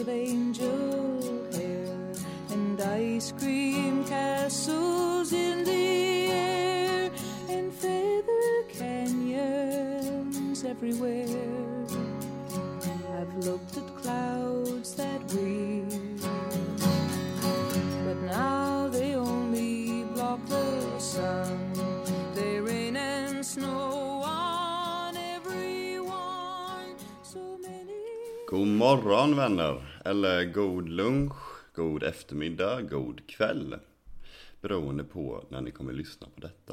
of angels. God morgon vänner, eller god lunch, god eftermiddag, god kväll. Beroende på när ni kommer lyssna på detta.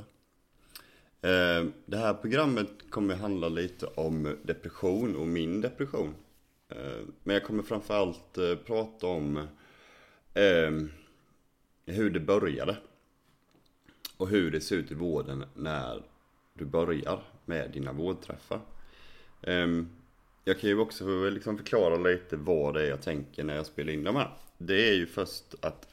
Eh, det här programmet kommer handla lite om depression och min depression. Eh, men jag kommer framförallt eh, prata om hur det började. Och hur det ser ut i vården när du börjar med dina vårdträffar. Ehm, jag kan ju också liksom förklara lite vad det är jag tänker när jag spelar in de här. Det är ju först att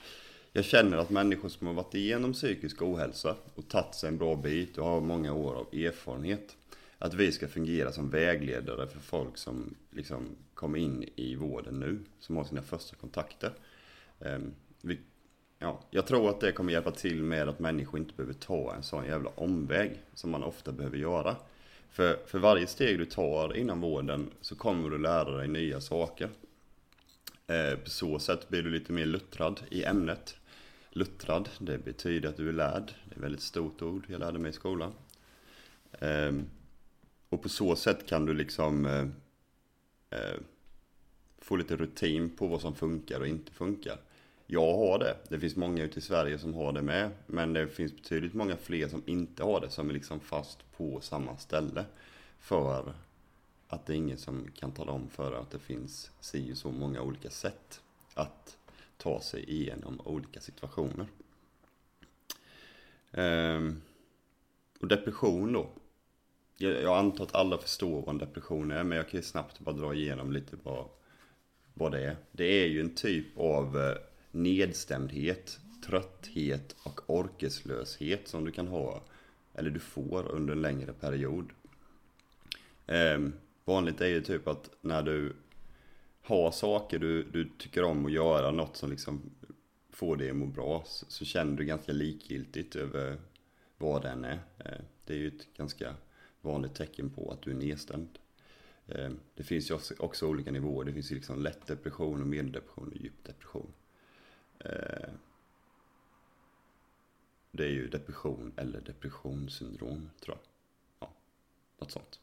jag känner att människor som har varit igenom psykisk ohälsa och tagit sig en bra bit och har många år av erfarenhet. Att vi ska fungera som vägledare för folk som liksom kommer in i vården nu, som har sina första kontakter. Ehm, vi, ja, jag tror att det kommer hjälpa till med att människor inte behöver ta en sån jävla omväg som man ofta behöver göra. För, för varje steg du tar inom vården så kommer du lära dig nya saker. Eh, på så sätt blir du lite mer luttrad i ämnet. Luttrad, det betyder att du är lärd. Det är ett väldigt stort ord, jag lärde mig i skolan. Eh, och på så sätt kan du liksom eh, eh, få lite rutin på vad som funkar och inte funkar. Jag har det. Det finns många ute i Sverige som har det med. Men det finns betydligt många fler som inte har det. Som är liksom fast på samma ställe. För att det är ingen som kan tala om för att det finns si och så många olika sätt att ta sig igenom olika situationer. Ehm, och depression då. Jag, jag antar att alla förstår vad en depression är, men jag kan ju snabbt bara dra igenom lite vad, vad det är. Det är ju en typ av eh, nedstämdhet, trötthet och orkeslöshet som du kan ha, eller du får under en längre period. Eh, vanligt är ju typ att när du har saker du, du tycker om att göra, något som liksom får dig att må bra, så, så känner du ganska likgiltigt över vad den är. Eh, det är ju ett ganska vanligt tecken på att du är nedstämd. Ehm, det finns ju också, också olika nivåer. Det finns ju liksom lätt depression och medeldepression och djup depression. Eh, Det är ju depression eller depressionssyndrom tror jag. Ja, något sånt.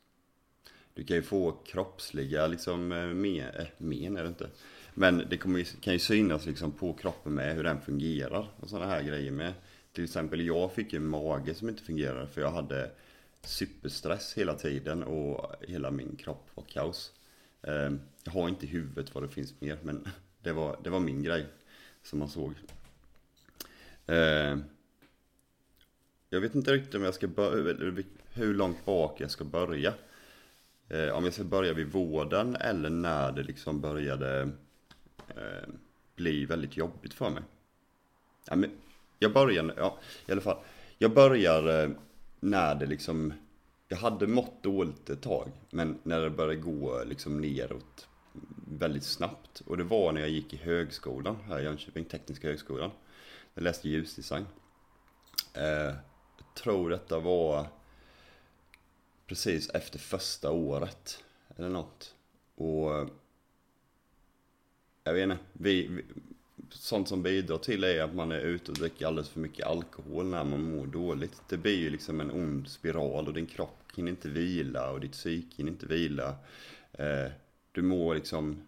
Du kan ju få kroppsliga liksom eh, men, äh, men är det inte. Men det kommer, ju- kan ju synas liksom på kroppen med hur den fungerar och sådana här grejer med. Till exempel jag fick ju en mage som inte fungerade för jag hade superstress hela tiden och hela min kropp var kaos. Eh, jag har inte i huvudet vad det finns mer men det var, det var min grej som man såg. Eh, Jag vet inte riktigt om jag ska börja, hur långt bak jag ska börja. Eh, Om jag ska börja vid vården eller när det liksom började eh, bli väldigt jobbigt för mig. Ja, men jag börjar, ja i alla fall. Jag börjar eh, när det liksom, jag hade mått dåligt ett tag. Men när det började gå liksom neråt väldigt snabbt. Och det var när jag gick i högskolan här i Jönköping, Tekniska högskolan. Jag läste ljusdesign. Eh, jag tror detta var precis efter första året. Eller något. Och jag vet inte, vi, vi, sånt som bidrar till är att man är ute och dricker alldeles för mycket alkohol när man mår dåligt. Det blir ju liksom en ond spiral och din kropp hinner inte vila och ditt psyke hinner inte vila. Eh, du mår liksom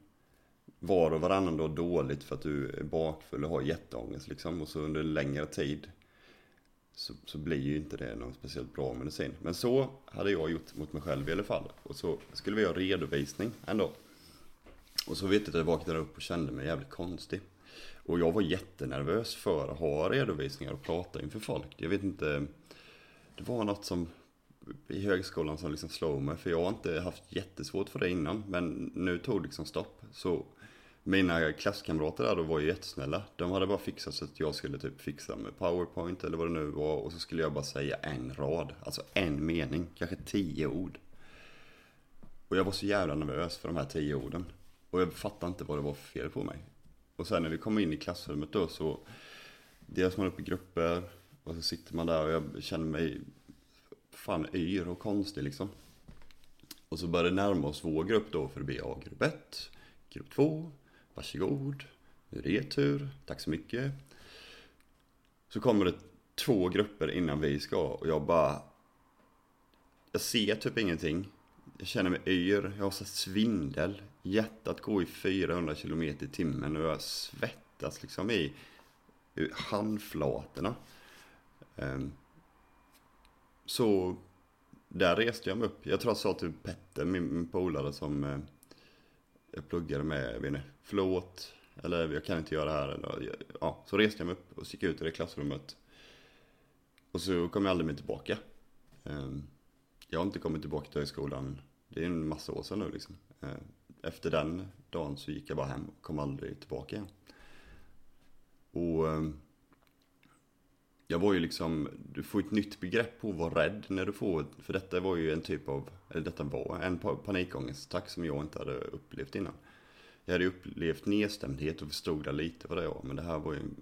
var och varannan dag dåligt för att du är bakfull och har jätteångest liksom. Och så under en längre tid så, så blir ju inte det någon speciellt bra medicin. Men så hade jag gjort mot mig själv i alla fall. Och så skulle vi ha redovisning ändå. Och så vet jag att jag vaknade upp och kände mig jävligt konstig. Och jag var jättenervös för att ha redovisningar och prata inför folk. Jag vet inte, det var något som i högskolan som liksom slog mig. För jag har inte haft jättesvårt för det innan. Men nu tog det liksom stopp. Så mina klasskamrater där då var ju jättesnälla. De hade bara fixat så att jag skulle typ fixa med powerpoint eller vad det nu var. Och så skulle jag bara säga en rad. Alltså en mening. Kanske tio ord. Och jag var så jävla nervös för de här tio orden. Och jag fattade inte vad det var för fel på mig. Och sen när vi kom in i klassrummet då så delas man upp i grupper och så sitter man där och jag känner mig fan yr och konstig liksom. Och så börjar det närma oss vår grupp då för det blir ja, grupp 1, grupp 2, varsågod, nu är det er tur, tack så mycket. Så kommer det två grupper innan vi ska och jag bara... Jag ser typ ingenting. Jag känner mig yr, jag har så svindel. Hjärtat går i 400 km i timmen och jag svettas liksom i handflatorna. Um, så där reste jag mig upp. Jag tror jag sa till Petter, min, min polare som eh, jag pluggade med, jag vet inte, förlåt, eller jag kan inte göra det här. Eller, ja, så reste jag mig upp och gick ut i det klassrummet. Och så kom jag aldrig mer tillbaka. Ehm, jag har inte kommit tillbaka till högskolan, det är en massa år sedan nu liksom. Ehm, efter den dagen så gick jag bara hem och kom aldrig tillbaka igen. Och ehm, jag var ju liksom, du får ett nytt begrepp på att vara rädd när du får, för detta var ju en typ av, eller detta var en panikångestattack som jag inte hade upplevt innan. Jag hade upplevt nedstämdhet och förstod det lite vad det var, men det här var ju en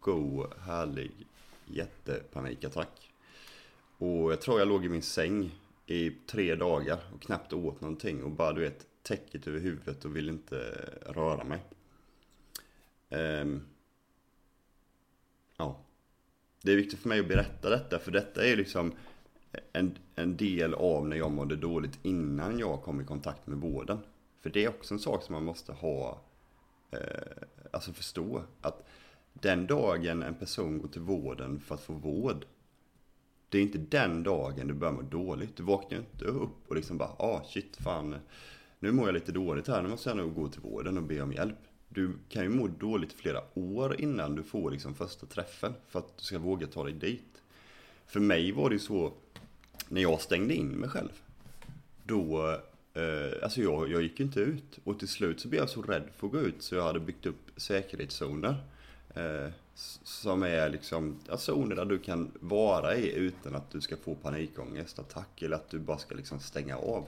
god, härlig jättepanikattack. Och jag tror jag låg i min säng i tre dagar och knappt åt någonting och bara du vet täcket över huvudet och ville inte röra mig. Um, ja. Det är viktigt för mig att berätta detta för detta är liksom en, en del av när jag mådde dåligt innan jag kom i kontakt med vården. För det är också en sak som man måste ha, eh, alltså förstå. Att den dagen en person går till vården för att få vård. Det är inte den dagen du börjar må dåligt. Du vaknar inte upp och liksom bara, ah shit fan. Nu mår jag lite dåligt här, nu måste jag nog gå till vården och be om hjälp. Du kan ju må dåligt flera år innan du får liksom första träffen för att du ska våga ta dig dit. För mig var det ju så, när jag stängde in mig själv. Då, eh, alltså jag, jag gick inte ut. Och till slut så blev jag så rädd för att gå ut så jag hade byggt upp säkerhetszoner. Eh, som är liksom ja, zoner där du kan vara i utan att du ska få panikångestattack eller att du bara ska liksom stänga av.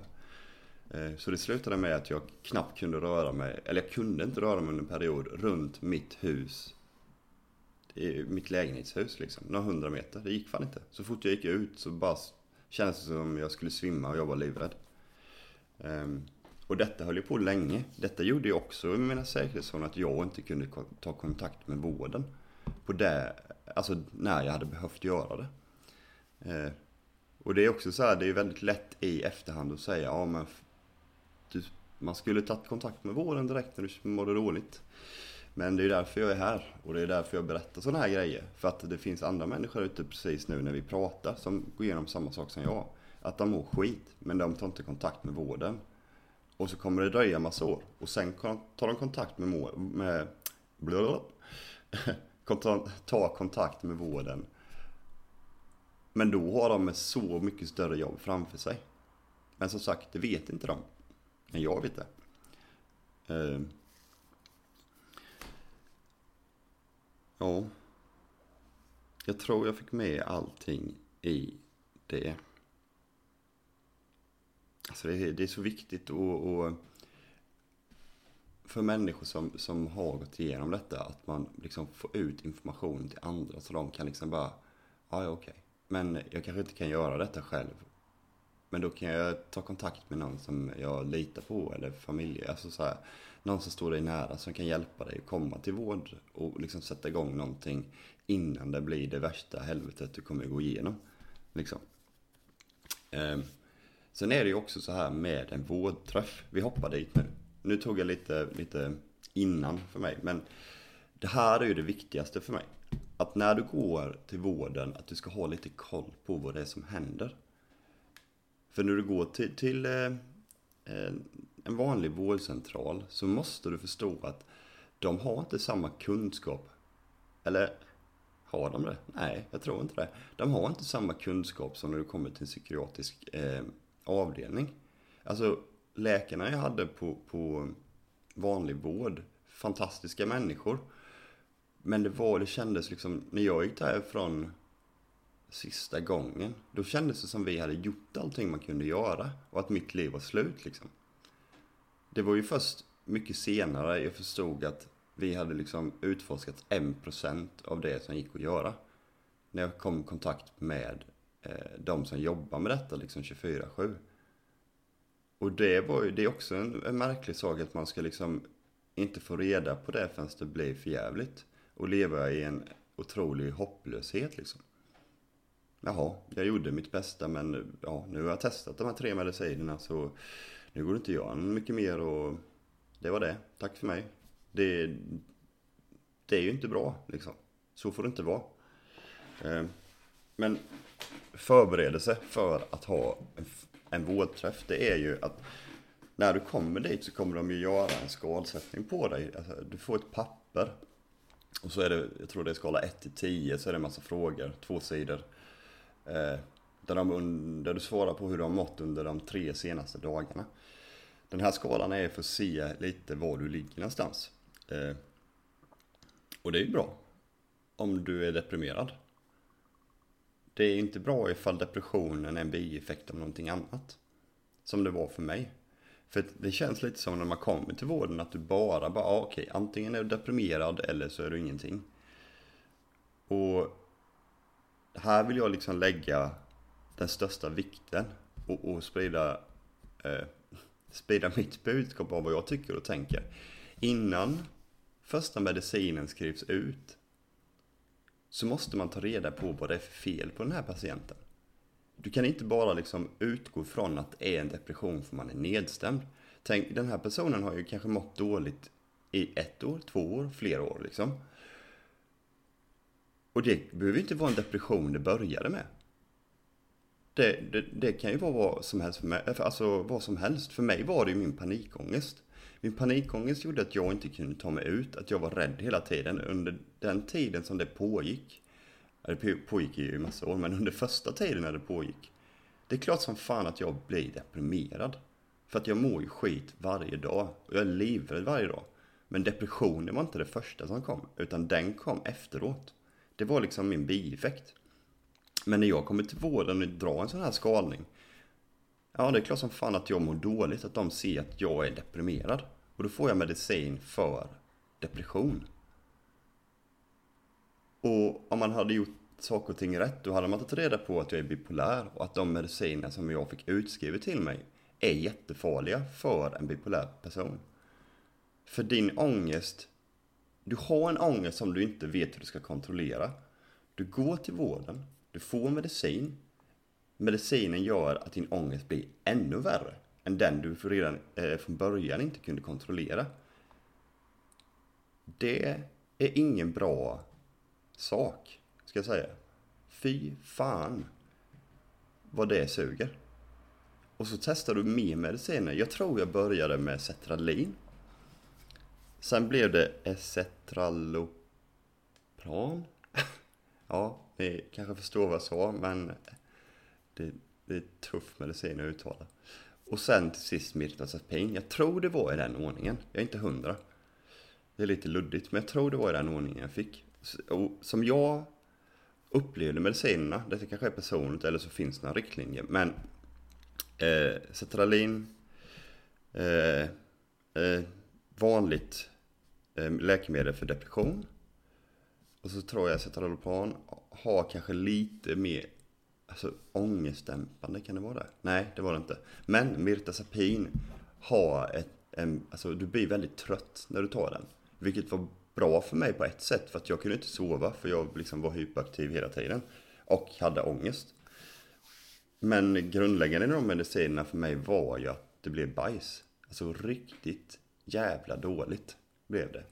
Eh, så det slutade med att jag knappt kunde röra mig, eller jag kunde inte röra mig under en period runt mitt hus. Mitt lägenhetshus liksom, några hundra meter. Det gick fan inte. Så fort jag gick ut så bara kändes det som jag skulle svimma och jag var livrädd. Ehm, och detta höll ju på länge. Detta gjorde ju också med mina säkerhetszoner att jag inte kunde ta kontakt med vården. På det, alltså när jag hade behövt göra det. Ehm, och det är också så här, det är väldigt lätt i efterhand att säga, ja men du, man skulle tagit kontakt med vården direkt när du mådde dåligt. Men det är därför jag är här och det är därför jag berättar sådana här grejer. För att det finns andra människor ute precis nu när vi pratar som går igenom samma sak som jag. Att de mår skit, men de tar inte kontakt med vården. Och så kommer det dröja massa år. Och sen tar de kontakt med, må, med ta kontakt med vården. Men då har de så mycket större jobb framför sig. Men som sagt, det vet inte de. Men jag vet det. Uh, ja. Jag tror jag fick med allting i det. Alltså det, är, det är så viktigt och, och för människor som, som har gått igenom detta att man liksom får ut information till andra så de kan liksom bara, ja, ja okej, men jag kanske inte kan göra detta själv. Men då kan jag ta kontakt med någon som jag litar på eller familj, alltså så här, någon som står dig nära som kan hjälpa dig att komma till vård och liksom sätta igång någonting innan det blir det värsta helvetet du kommer gå igenom. Liksom. Eh, Sen är det ju också så här med en vårdträff. Vi hoppar dit nu. Nu tog jag lite, lite innan för mig. Men det här är ju det viktigaste för mig. Att när du går till vården, att du ska ha lite koll på vad det är som händer. För när du går till, till eh, eh, en vanlig vårdcentral så måste du förstå att de har inte samma kunskap. Eller har de det? Nej, jag tror inte det. De har inte samma kunskap som när du kommer till en psykiatrisk eh, avdelning. Alltså läkarna jag hade på, på vanlig vård, fantastiska människor. Men det var, det kändes liksom, när jag gick därifrån sista gången, då kändes det som vi hade gjort allting man kunde göra och att mitt liv var slut liksom. Det var ju först mycket senare jag förstod att vi hade liksom utforskat 1% av det som gick att göra. När jag kom i kontakt med eh, de som jobbar med detta liksom 24-7. Och det var ju, det är också en, en märklig sak att man ska liksom inte få reda på det förrän det blir för jävligt. Och leva i en otrolig hopplöshet liksom. Jaha, jag gjorde mitt bästa men ja, nu har jag testat de här tre medicinerna så nu går det inte att göra mycket mer och det var det. Tack för mig. Det, det är ju inte bra liksom. Så får det inte vara. Eh, men förberedelse för att ha en, en vårdträff, det är ju att när du kommer dit så kommer de ju göra en skalsättning på dig. Alltså, du får ett papper. Och så är det, jag tror det är skala 1 till 10, så är det en massa frågor, två sidor. Eh, där, de, under, du svarar på hur du har mått under de tre senaste dagarna. Den här skalan är för att se lite var du ligger någonstans. Eh, och det är ju bra. Om du är deprimerad. Det är inte bra ifall depressionen är en bieffekt av någonting annat. Som det var för mig. För det känns lite som när man kommer till vården att du bara, bara ah, okej, okay, antingen är du deprimerad eller så är du ingenting. Och här vill jag liksom lägga den största vikten och, och sprida, eh, sprida mitt budskap om vad jag tycker och tänker. Innan första medicinen skrivs ut så måste man ta reda på vad det är för fel på den här patienten. Du kan inte bara liksom utgå från att det är en depression för man är nedstämd. Tänk, den här personen har ju kanske mått dåligt i ett år, två år, flera år liksom. Och det behöver inte vara en depression det började med. Det, det, det, kan ju vara vad som helst för mig, alltså vad som helst. För mig var det ju min panikångest. Min panikångest gjorde att jag inte kunde ta mig ut, att jag var rädd hela tiden. Under den tiden som det pågick, det pågick ju i massa år, men under första tiden när det pågick. Det är klart som fan att jag blir deprimerad. För att jag mår ju skit varje dag. Och jag är livrädd varje dag. Men depressionen var inte det första som kom, utan den kom efteråt. Det var liksom min bieffekt. Men när jag kommer till vården och drar en sån här skalning. Ja, det är klart som fan att jag mår dåligt, att de ser att jag är deprimerad. Och då får jag medicin för depression. Och om man hade gjort saker och ting rätt, då hade man tagit reda på att jag är bipolär och att de mediciner som jag fick utskrivet till mig är jättefarliga för en bipolär person. För din ångest, du har en ångest som du inte vet hur du ska kontrollera. Du går till vården, du får medicin. Medicinen gör att din ångest blir ännu värre än den du redan eh, från början inte kunde kontrollera. Det är ingen bra sak, ska jag säga. Fy fan vad det suger. Och så testar du mer mediciner. Jag tror jag började med Cetralin. Sen blev det Esetraloplan. ja, ni kanske förstår vad jag sa, men det, det är tuff medicin att uttala. Och sen till sist Mirtazapin. Jag tror det var i den ordningen. Jag är inte hundra. Det är lite luddigt, men jag tror det var i den ordningen jag fick. Och som jag upplevde medicinerna, detta kanske är personligt eller så finns det några riktlinjer, men eh, Cetralin, eh, eh, vanligt Ehm, läkemedel för depression. Och så tror jag Cetralopran har kanske lite mer Alltså ångestdämpande, kan det vara det? Nej, det var det inte. Men Mirtazapin har ett, en, alltså du blir väldigt trött när du tar den. Vilket var bra för mig på ett sätt, för att jag kunde inte sova, för jag liksom var hyperaktiv hela tiden. Och hade ångest. Men grundläggande i de medicinerna för mig var ju att det blev bajs. Alltså riktigt jävla dåligt blev det.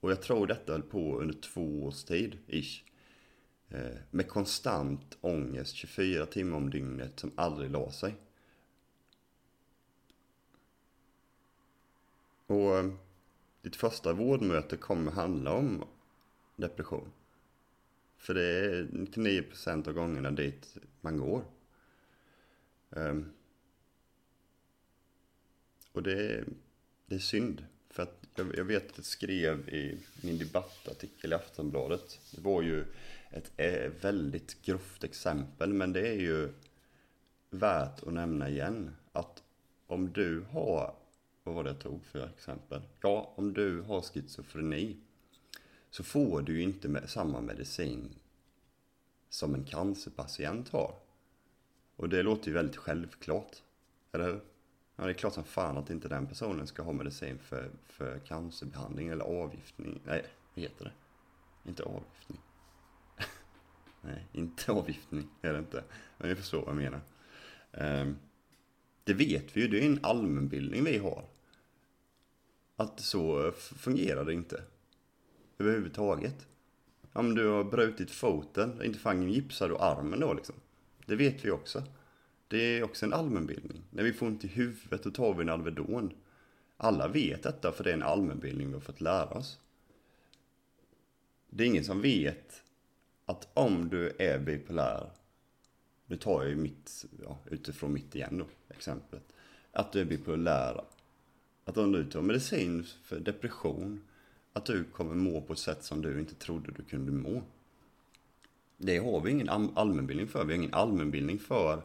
Och jag tror detta höll på under två års tid, ish. Eh, med konstant ångest 24 timmar om dygnet som aldrig la sig. Och eh, ditt första vårdmöte kommer handla om depression. För det är 99% av gångerna dit man går. Ehm, och det är, det är synd. Jag, jag vet att jag skrev i min debattartikel i Aftonbladet. Det var ju ett eh, väldigt grovt exempel, men det är ju värt att nämna igen. Att om du har vad var det jag tog för exempel? Ja, om du har schizofreni så får du ju inte med samma medicin som en cancerpatient har. Och det låter ju väldigt självklart, eller hur? Ja, det är klart som fan att inte den personen ska ha medicin för, för cancerbehandling eller avgiftning. Nej, vad heter det? Inte avgiftning. Nej, inte avgiftning är det inte. Men ni förstår vad jag menar. Um, det vet vi ju, det är en allmänbildning vi har. Att så fungerar det inte. Överhuvudtaget. Om du har brutit foten, inte fan gipsar du armen då liksom. Det vet vi också. Det är också en allmänbildning. När vi får ont i huvudet, då tar vi en Alvedon. Alla vet detta för det är en allmänbildning vi har fått lära oss. Det är ingen som vet att om du är bipolär, nu tar jag ju mitt, ja, utifrån mitt igen då, exemplet. Att du är bipolär, att om du tar medicin för depression, att du kommer må på ett sätt som du inte trodde du kunde må. Det har vi ingen allmänbildning för. Vi har ingen allmänbildning för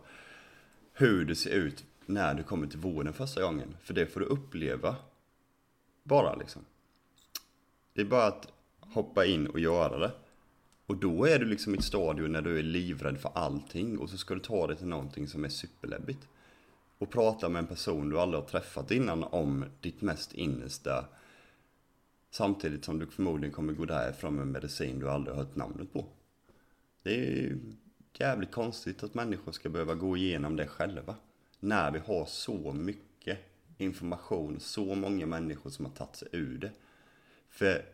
hur det ser ut när du kommer till vården första gången. För det får du uppleva bara liksom. Det är bara att hoppa in och göra det. Och då är du liksom i ett stadium när du är livrädd för allting och så ska du ta dig till någonting som är superläbbigt. Och prata med en person du aldrig har träffat innan om ditt mest innersta. Samtidigt som du förmodligen kommer gå därifrån med medicin du aldrig har hört namnet på. Det är jävligt konstigt att människor ska behöva gå igenom det själva. När vi har så mycket information, så många människor som har tagit sig ur det. För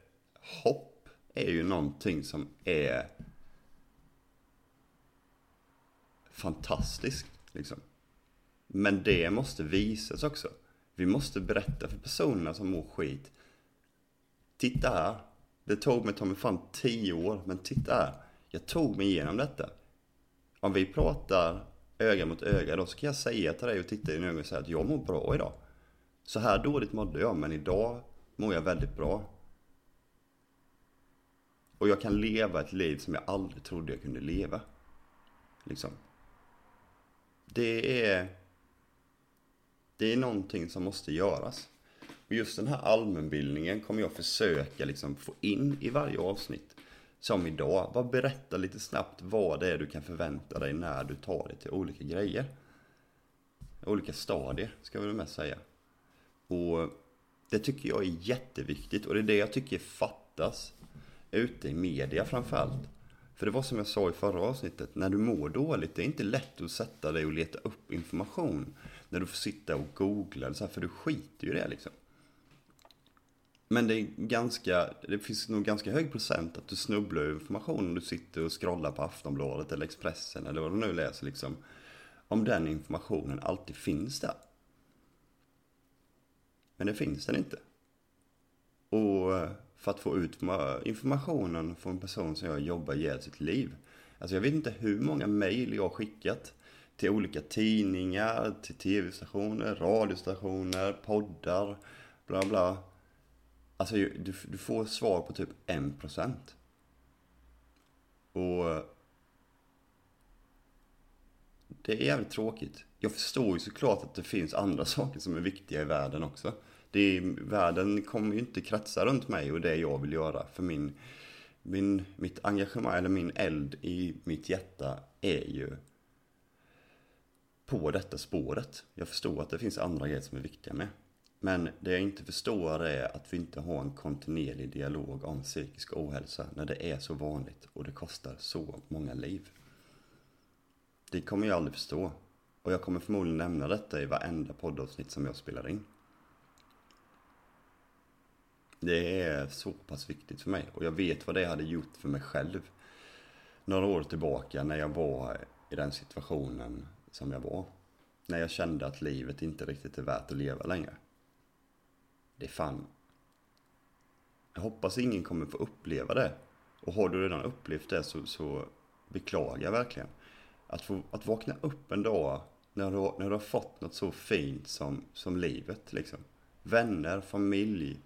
hopp är ju någonting som är fantastiskt. Liksom. Men det måste visas också. Vi måste berätta för personerna som mår skit. Titta här. Det tog mig ta mig fan tio år, men titta här. Jag tog mig igenom detta om vi pratar öga mot öga då så kan jag säga till dig och titta i dina ögon och säga att jag mår bra idag. Så här dåligt mådde jag, men idag mår jag väldigt bra. Och jag kan leva ett liv som jag aldrig trodde jag kunde leva. Liksom. Det är... Det är någonting som måste göras. Och just den här allmänbildningen kommer jag försöka liksom få in i varje avsnitt som idag. Bara berätta lite snabbt vad det är du kan förvänta dig när du tar dig till olika grejer. Olika stadier, ska vi mest säga. Och det tycker jag är jätteviktigt och det är det jag tycker fattas ute i media framförallt. För det var som jag sa i förra avsnittet, när du mår dåligt, det är inte lätt att sätta dig och leta upp information. När du får sitta och googla, för du skiter ju i det liksom. Men det är ganska, det finns nog ganska hög procent att du snubblar över informationen om du sitter och scrollar på Aftonbladet eller Expressen eller vad du nu läser liksom. Om den informationen alltid finns där. Men det finns den inte. Och eh, för att få ut informationen från en person som jag jobbar ihjäl sitt liv. Alltså jag vet inte hur många mejl jag har skickat till olika tidningar, till tv-stationer, radiostationer, poddar, bla bla. Alltså du, du får svar på typ 1%. Och eh, det är jävligt tråkigt. Jag förstår ju såklart att det finns andra saker som är viktiga i världen också. Det är, världen kommer ju inte kretsa runt mig och det jag vill göra. För min, min, mitt engagemang, eller min eld i mitt hjärta är ju på detta spåret. Jag förstår att det finns andra grejer som är viktiga med. Men det jag inte förstår är att vi inte har en kontinuerlig dialog om psykisk ohälsa när det är så vanligt och det kostar så många liv. Det kommer jag aldrig förstå. Och jag kommer förmodligen nämna detta i varenda poddavsnitt som jag spelar in. Det är så pass viktigt för mig och jag vet vad det hade gjort för mig själv några år tillbaka när jag var i den situationen som jag var. När jag kände att livet inte riktigt är värt att leva längre det är fan... Jag hoppas ingen kommer få uppleva det. Och har du redan upplevt det så, så beklagar jag verkligen. Att, få, att vakna upp en dag när du, när du har fått något så fint som, som livet. Liksom. Vänner, familj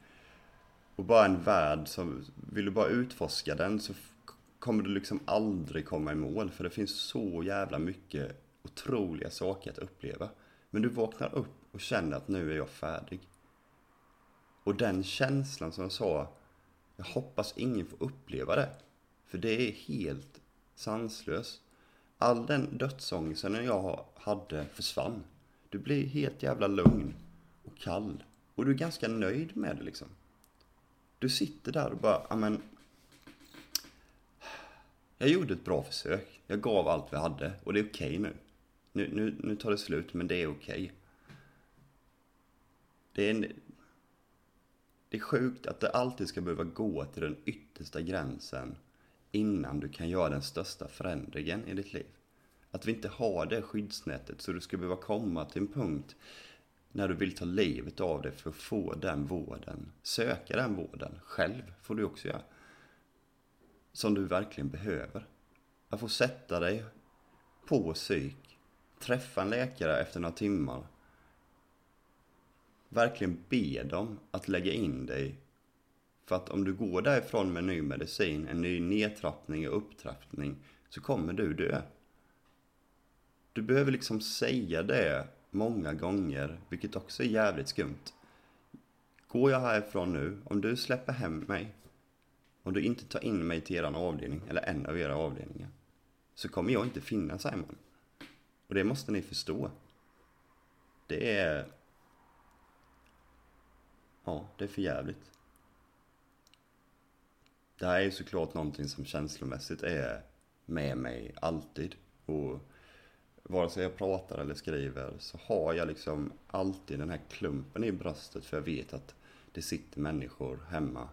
och bara en värld som, vill du bara utforska den så kommer du liksom aldrig komma i mål. För det finns så jävla mycket otroliga saker att uppleva. Men du vaknar upp och känner att nu är jag färdig. Och den känslan som jag sa, jag hoppas ingen får uppleva det. För det är helt sanslöst. All den dödsångesten jag hade försvann. Du blir helt jävla lugn och kall. Och du är ganska nöjd med det liksom. Du sitter där och bara, ja men. Jag gjorde ett bra försök. Jag gav allt vi hade och det är okej okay nu. Nu, nu. nu tar det slut, men det är okej. Okay. Det är en, det är sjukt att det alltid ska behöva gå till den yttersta gränsen innan du kan göra den största förändringen i ditt liv. Att vi inte har det skyddsnätet så du ska behöva komma till en punkt när du vill ta livet av dig för att få den vården. Söka den vården själv får du också göra. Som du verkligen behöver. Att få sätta dig på psyk, träffa en läkare efter några timmar. Verkligen be dem att lägga in dig. För att om du går därifrån med ny medicin, en ny nedtrappning och upptrappning, så kommer du dö. Du behöver liksom säga det många gånger, vilket också är jävligt skumt. Går jag härifrån nu, om du släpper hem mig, om du inte tar in mig till eran avdelning, eller en av era avdelningar, så kommer jag inte finnas här. Och det måste ni förstå. Det är... Ja, det är för jävligt. Det här är ju såklart någonting som känslomässigt är med mig alltid. Och vare sig jag pratar eller skriver så har jag liksom alltid den här klumpen i bröstet för jag vet att det sitter människor hemma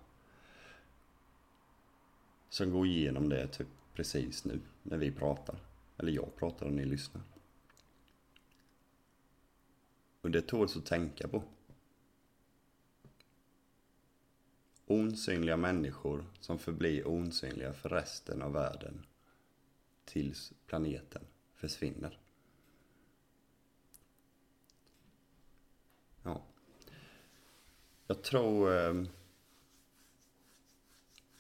som går igenom det typ precis nu när vi pratar. Eller jag pratar och ni lyssnar. Och det tåls att tänka på. Osynliga människor som förblir osynliga för resten av världen tills planeten försvinner. Ja. Jag tror... Eh,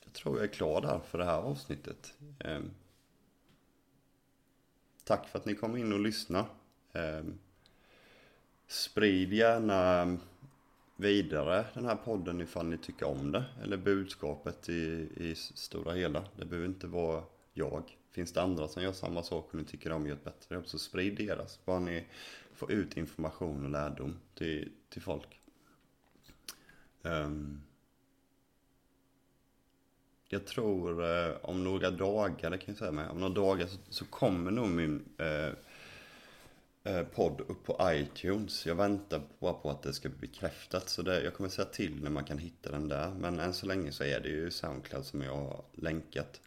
jag tror jag är klar där för det här avsnittet. Eh, tack för att ni kom in och lyssnade. Eh, sprid gärna vidare den här podden ifall ni tycker om det. Eller budskapet i, i stora hela. Det behöver inte vara jag. Finns det andra som gör samma sak och ni tycker de gör ett bättre jobb så sprid deras. Bara ni får ut information och lärdom till, till folk. Um, jag tror eh, om några dagar, det kan jag säga mig, om några dagar så, så kommer nog min eh, Eh, podd upp på iTunes. Jag väntar bara på att det ska bli bekräftat. Så det, jag kommer säga till när man kan hitta den där. Men än så länge så är det ju Soundcloud som jag har länkat.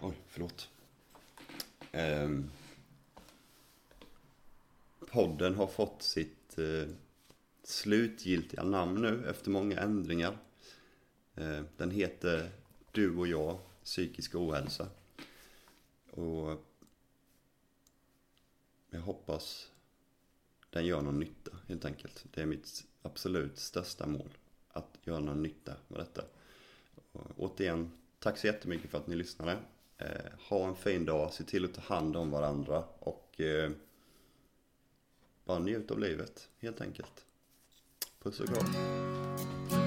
Oj, förlåt. Um, podden har fått sitt uh, slutgiltiga namn nu efter många ändringar. Uh, den heter Du och jag, psykisk ohälsa. Och jag hoppas den gör någon nytta helt enkelt. Det är mitt absolut största mål. Att göra någon nytta med detta. Och återigen, tack så jättemycket för att ni lyssnade. Eh, ha en fin dag, se till att ta hand om varandra och eh, bara njut av livet helt enkelt. Puss och kram.